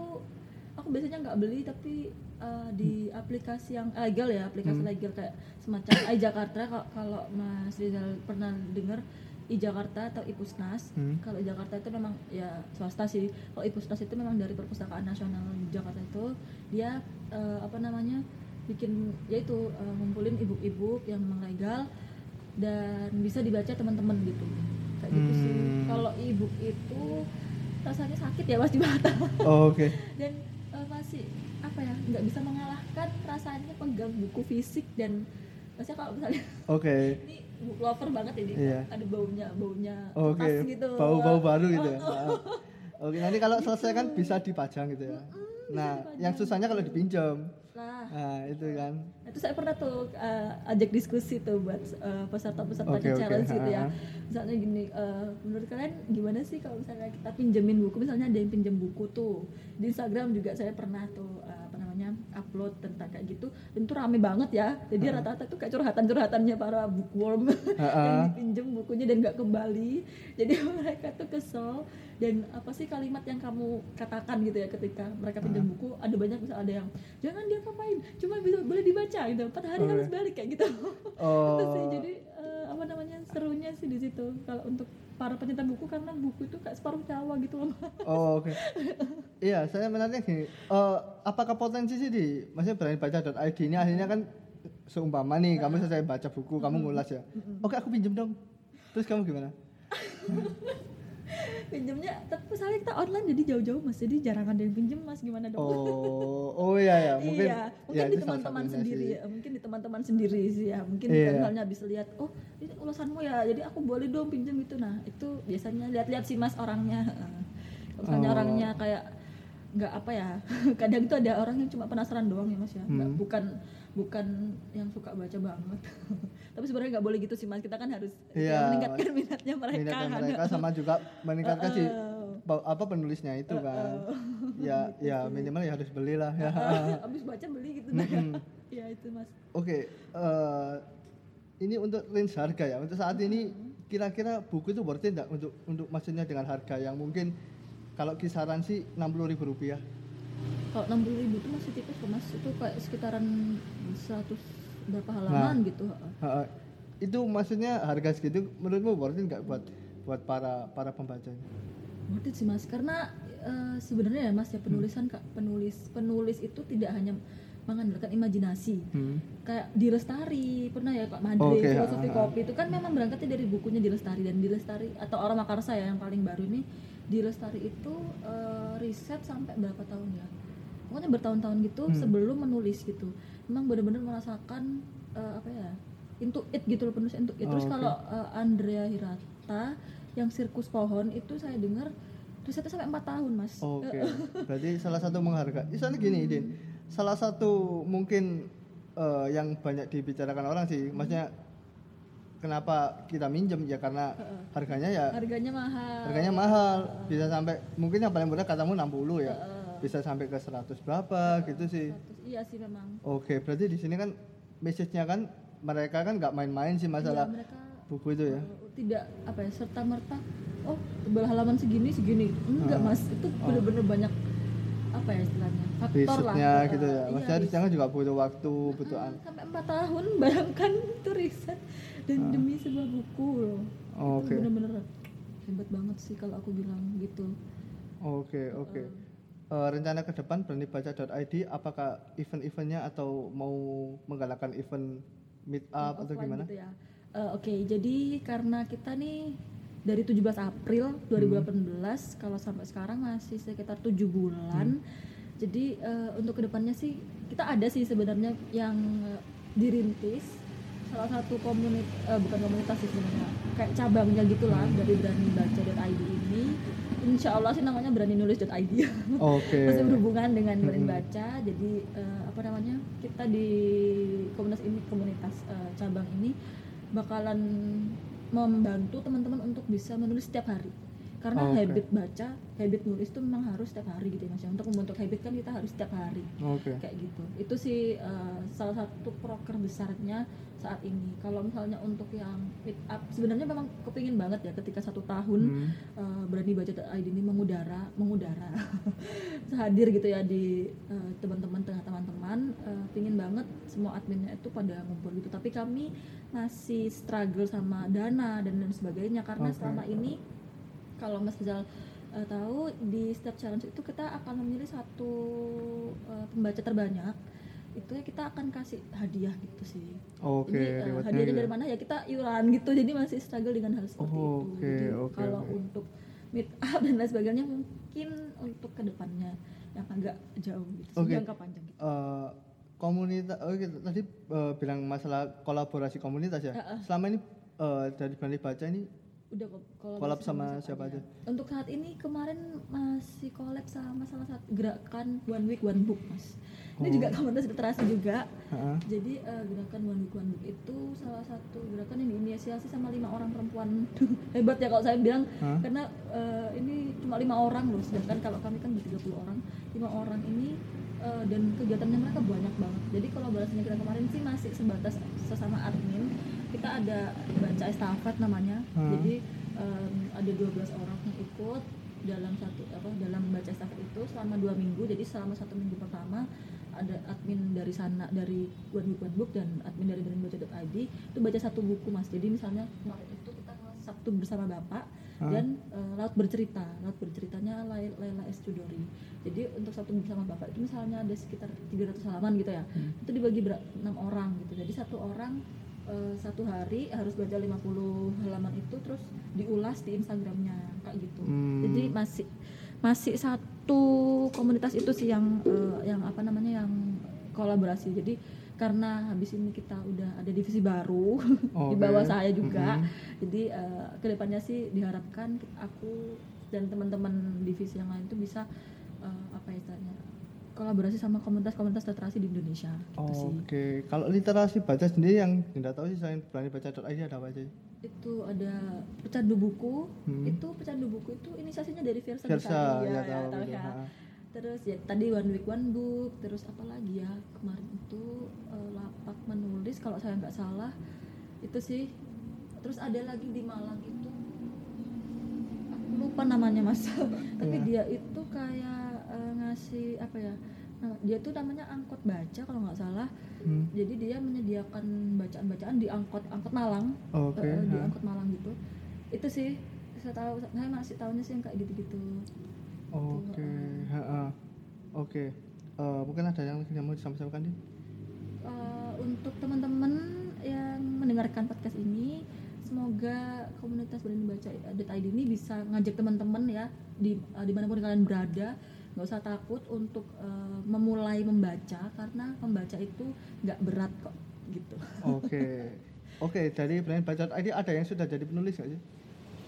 aku biasanya nggak beli tapi eh, di aplikasi yang legal ya aplikasi Hmm. legal kayak semacam iJakarta kalau kalau mas Rizal pernah dengar iJakarta atau Ipusnas Hmm. kalau Jakarta itu memang ya swasta sih kalau Ipusnas itu memang dari perpustakaan nasional Jakarta itu dia eh, apa namanya bikin yaitu eh, ngumpulin ebook-ebook yang memang legal dan bisa dibaca teman-teman gitu kayak gitu sih Hmm. kalau ebook itu rasanya sakit ya mas di mata Oh, Oke. (laughs) dan eh, masih apa ya nggak bisa mengalahkan rasanya pegang buku fisik dan maksudnya kalau misalnya Oke. ini book lover banget ini Iya. ada baunya baunya Oke. gitu Bau-bau baru gitu Oh, ya. (laughs) Nah. Oke, nanti kalau selesai kan bisa dipajang gitu ya. Nah, yang susahnya kalau dipinjam. Nah Nah, itu kan. itu saya pernah tuh eh, ajak diskusi tuh buat eh, peserta-peserta Oke, oke. challenge gitu ya Ha-ha. misalnya gini eh, menurut kalian gimana sih kalau misalnya kita pinjemin buku misalnya ada yang pinjam buku tuh di Instagram juga saya pernah tuh namanya upload tentang kayak gitu dan itu rame banget ya. Jadi rata-rata tuh kayak curhatan-curhatannya para bookworm Ha-ha. (laughs) yang dipinjem bukunya dan nggak kembali. Jadi (laughs) mereka tuh kesel dan apa sih kalimat yang kamu katakan gitu ya ketika mereka pinjam buku ada banyak bisa ada yang jangan dia ngapain cuma bisa boleh dibaca gitu. Empat hari Oke. harus balik kayak gitu. (laughs) Oh. itu sih jadi eh, apa namanya serunya sih di situ. Kalau untuk para pencinta buku karena buku itu kayak separuh nyawa gitu loh Oh, oke. iya, saya menariknya gini. eh, apakah potensi sih di maksudnya berani baca.id ini akhirnya kan seumpama nih kamu selesai baca buku, kamu ngulas ya. Oke, aku pinjem dong. Terus kamu gimana? (laughs) (laughs) pinjemnya tapi misalnya kita online jadi jauh-jauh mas jadi jarang ada yang pinjem mas gimana dong Oh, oh iya (laughs) ya, mungkin iya, mungkin ya, di teman-teman sendiri sih. ya, mungkin di teman-teman sendiri sih ya. Mungkin Iya. misalnya bisa lihat, oh ini ulasanmu ya, jadi aku boleh dong pinjam itu. Nah itu biasanya lihat-lihat sih mas orangnya. (laughs) Kalau misalnya Oh. orangnya kayak nggak apa ya, kadang itu ada orang yang cuma penasaran doang ya mas ya, Hmm. bukan bukan yang suka baca banget. (laughs) Tapi sebenarnya nggak boleh gitu sih mas, kita kan harus Iya, meningkatkan minatnya mereka. Minatnya kan. mereka sama juga meningkatkan si (laughs) Uh-uh. ba- apa penulisnya itu kan. (laughs) Ya, ya minimal ya harus belilah ya. Abis baca beli gitu nah. Mm-mm. ya itu mas. Oke, eh, ini untuk range harga ya. Untuk saat ini kira-kira buku itu worth it enggak untuk untuk maksudnya dengan harga yang mungkin kalau kisaran sih 60.000 ribu rupiah. Kalau 60 ribu itu masih tipis kok mas, itu kayak sekitaran 100 berapa halaman gitu. heeh. Ha, itu maksudnya harga segitu menurutmu worth it nggak buat buat para para pembacanya? Worth it sih mas, karena eh, sebenarnya ya mas ya penulisan kak penulis penulis itu tidak hanya mengandalkan imajinasi Hmm. kayak di Lestari pernah ya Pak Madri Oke, filosofi ah, ah. kopi itu kan memang berangkatnya dari bukunya di Lestari dan di Lestari atau Aroma Karsa ya yang paling baru ini di Lestari itu eh, riset sampai berapa tahun ya pokoknya bertahun-tahun gitu Hmm. sebelum menulis gitu memang benar-benar merasakan eh, apa ya into it gitu loh penulis into it terus Oh, oke. kalau eh, Andrea Hirata yang sirkus pohon itu saya dengar risetnya sampai empat tahun mas Oke, berarti salah satu menghargai. Misalnya gini, Idin. Salah satu mungkin eh, yang banyak dibicarakan orang sih, maksudnya kenapa kita minjem? Ya karena harganya ya harganya mahal. harganya mahal. Bisa sampai mungkin yang paling murah katamu 60 ya. Bisa sampai ke 100 berapa gitu sih. Status- iya sih memang. Oke, berarti di sini kan message-nya kan mereka kan nggak main-main sih masalah Iya, mereka buku itu ya. uh, tidak apa ya serta merta oh tebal halaman segini segini. Enggak mas. Itu bener-bener banyak apa ya istilahnya faktor lah Risetnya Uh, gitu ya. iya, Maksudnya riset. risetnya kan juga butuh waktu, butuh an. sampai empat tahun (laughs) bayangkan itu riset dan demi sebuah buku loh Ah. Oke. itu bener-bener hebat banget sih kalau aku bilang gitu Oke, oke. Eh, rencana ke depan beranibaca.id apakah event-eventnya atau mau menggalakkan event meet up atau gimana? gitu ya. Eh, Oke, jadi karena kita nih dari 17 April 2018 kalau sampai sekarang masih sekitar tujuh bulan. Jadi eh, untuk ke depannya sih kita ada sih sebenarnya yang eh, dirintis. Salah satu komunitas bukan komunitas sih sebenarnya kayak cabangnya gitulah dari berani baca.id ini. Insya Allah sih namanya berani nulis.id Oke. (laughs) masih berhubungan dengan berani baca jadi eh, apa namanya kita di komunitas ini komunitas eh, cabang ini bakalan membantu teman-teman untuk bisa menulis setiap hari karena Oke. habit baca habit nulis itu memang harus setiap hari gitu ya mas ya. untuk membentuk habit kan kita harus setiap hari Oke. kayak gitu itu sih eh, salah satu proker besarnya saat ini kalau misalnya untuk yang meet up sebenarnya memang kepingin banget ya ketika satu tahun Hmm. eh, berani baca ID ini mengudara mengudara (laughs) hadir gitu ya di eh, teman-teman tengah teman-teman eh, pingin banget semua adminnya itu pada ngumpul gitu tapi kami masih struggle sama dana dan lain sebagainya karena Oke. selama ini kalau Mas Rizal eh, tahu di setiap challenge itu kita akan memilih satu eh, pembaca terbanyak itu ya kita akan kasih hadiah gitu sih Oke, jadi eh, rewardnya hadiahnya dari mana ya kita iuran gitu jadi masih struggle dengan hal seperti itu Oke, jadi oke, kalau oke. untuk meet up dan lain sebagainya mungkin untuk ke depannya yang agak jauh gitu Oke. jangka panjang gitu Eh, komunitas oh gitu. tadi eh, bilang masalah kolaborasi komunitas ya. Heeh. Selama ini eh, dari Berani Baca ini udah kok kalau Collab sama siapa aja? untuk saat ini kemarin masih collab sama salah satu gerakan one week one book mas. Ini Oh. juga komunitas literasi juga. Heeh. jadi eh, gerakan one week one book itu salah satu gerakan yang diinisiasi sama lima orang perempuan. (laughs) Hebat ya kalau saya bilang. Hah? karena eh, ini cuma lima orang loh. Sedangkan kalau kami kan tiga puluh orang. Lima orang ini eh, dan kegiatannya mereka banyak banget. Jadi kolaborasinya kita kemarin sih masih sebatas sesama admin kita ada baca estafet namanya. Hmm. jadi em, ada 12 orang yang ikut dalam satu apa dalam baca estafet itu selama dua minggu. Jadi selama satu minggu pertama ada admin dari sana dari Book dan admin dari Baca.id itu baca satu buku mas. Jadi misalnya kemarin itu kita Sabtu bersama bapak Hah? dan eh, laut bercerita. Laut berceritanya Lai- Laila S. Chudori jadi untuk satu bersama bapak itu misalnya ada sekitar 300 halaman gitu ya. Hmm. itu dibagi enam orang gitu. Jadi satu orang eh, satu hari harus baca 50 halaman itu terus diulas di Instagramnya kayak gitu Hmm. jadi masih masih satu komunitas itu sih yang eh, yang apa namanya yang kolaborasi jadi karena habis ini kita udah ada divisi baru (laughs) di Oke. bawah saya juga Mhm. jadi eh, ke depannya sih diharapkan aku dan teman-teman divisi yang lain itu bisa eh, apa ya istilahnya kolaborasi sama komunitas-komunitas literasi di Indonesia gitu sih Oke, kalau literasi baca sendiri yang tidak tahu sih selain berani baca.id ada apa aja? sih? itu ada pecandu buku Hmm. itu pecandu buku itu inisiasinya dari Versa, Versa, ya, ya, tahu tahu gitu. ya. Terus ya tadi one week one book terus apa lagi ya kemarin itu eh, lapak menulis kalau saya nggak salah itu sih terus ada lagi di Malang itu aku lupa namanya mas (laughs) tapi Iya. dia itu kayak ngasih apa ya nah, dia tuh namanya angkot baca kalau nggak salah Hmm. jadi dia menyediakan bacaan-bacaan di angkot angkot Malang Oke, eh, di ha. angkot Malang gitu itu sih saya tahu saya masih tahunya sih yang kayak gitu-gitu Oke, ha-ha. oke. eh, mungkin ada yang yang mau disampaikan nih Eh, untuk teman-teman yang mendengarkan podcast ini semoga komunitas berani baca .id ini bisa ngajak teman-teman ya di eh, di mana pun kalian berada nggak usah takut untuk eh, memulai membaca karena membaca itu nggak berat kok gitu. Oke. (laughs) Oke dari Berani Baca ID ada yang sudah jadi penulis nggak sih?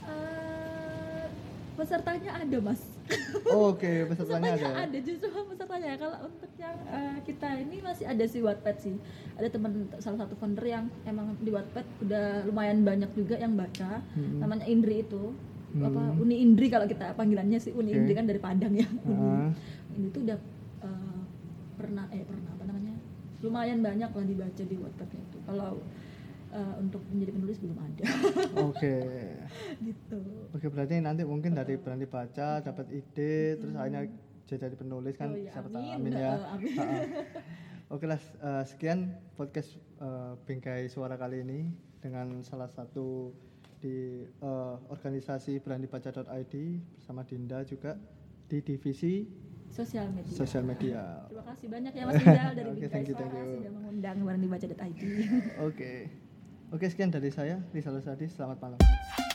Eh, pesertanya ada mas. (laughs) Oke, pesertanya ada. ya? ada justru pesertanya. Kalau untuk yang eh, kita ini masih ada si Wattpad sih. Ada teman salah satu founder yang emang di Wattpad udah lumayan banyak juga yang baca. Hmm. namanya Indri itu apa Hmm. Uni Indri kalau kita panggilannya sih Uni Oke. Indri kan dari Padang ya Uni Ah. ini tuh udah eh, pernah eh pernah apa namanya lumayan banyak lah dibaca di Wattpadnya itu kalau eh, untuk menjadi penulis belum ada (laughs) Oke. gitu Oke, berarti nanti mungkin dari berani baca dapat ide terus akhirnya jadi penulis kan Oh iya, siapa tahu amin. amin ya. Eh, amin. (laughs) Oke lah, eh, sekian podcast eh, Bingkai Suara kali ini dengan salah satu di eh, organisasi beranibaca.id bersama Dinda juga di divisi sosial media sosial media. (laughs) terima kasih banyak ya Mas Rizal dari (laughs) thank you, thank you. sudah mengundang barang dibaca.id (laughs) Oke. Oke, sekian dari saya Rizal Sadi. Selamat malam.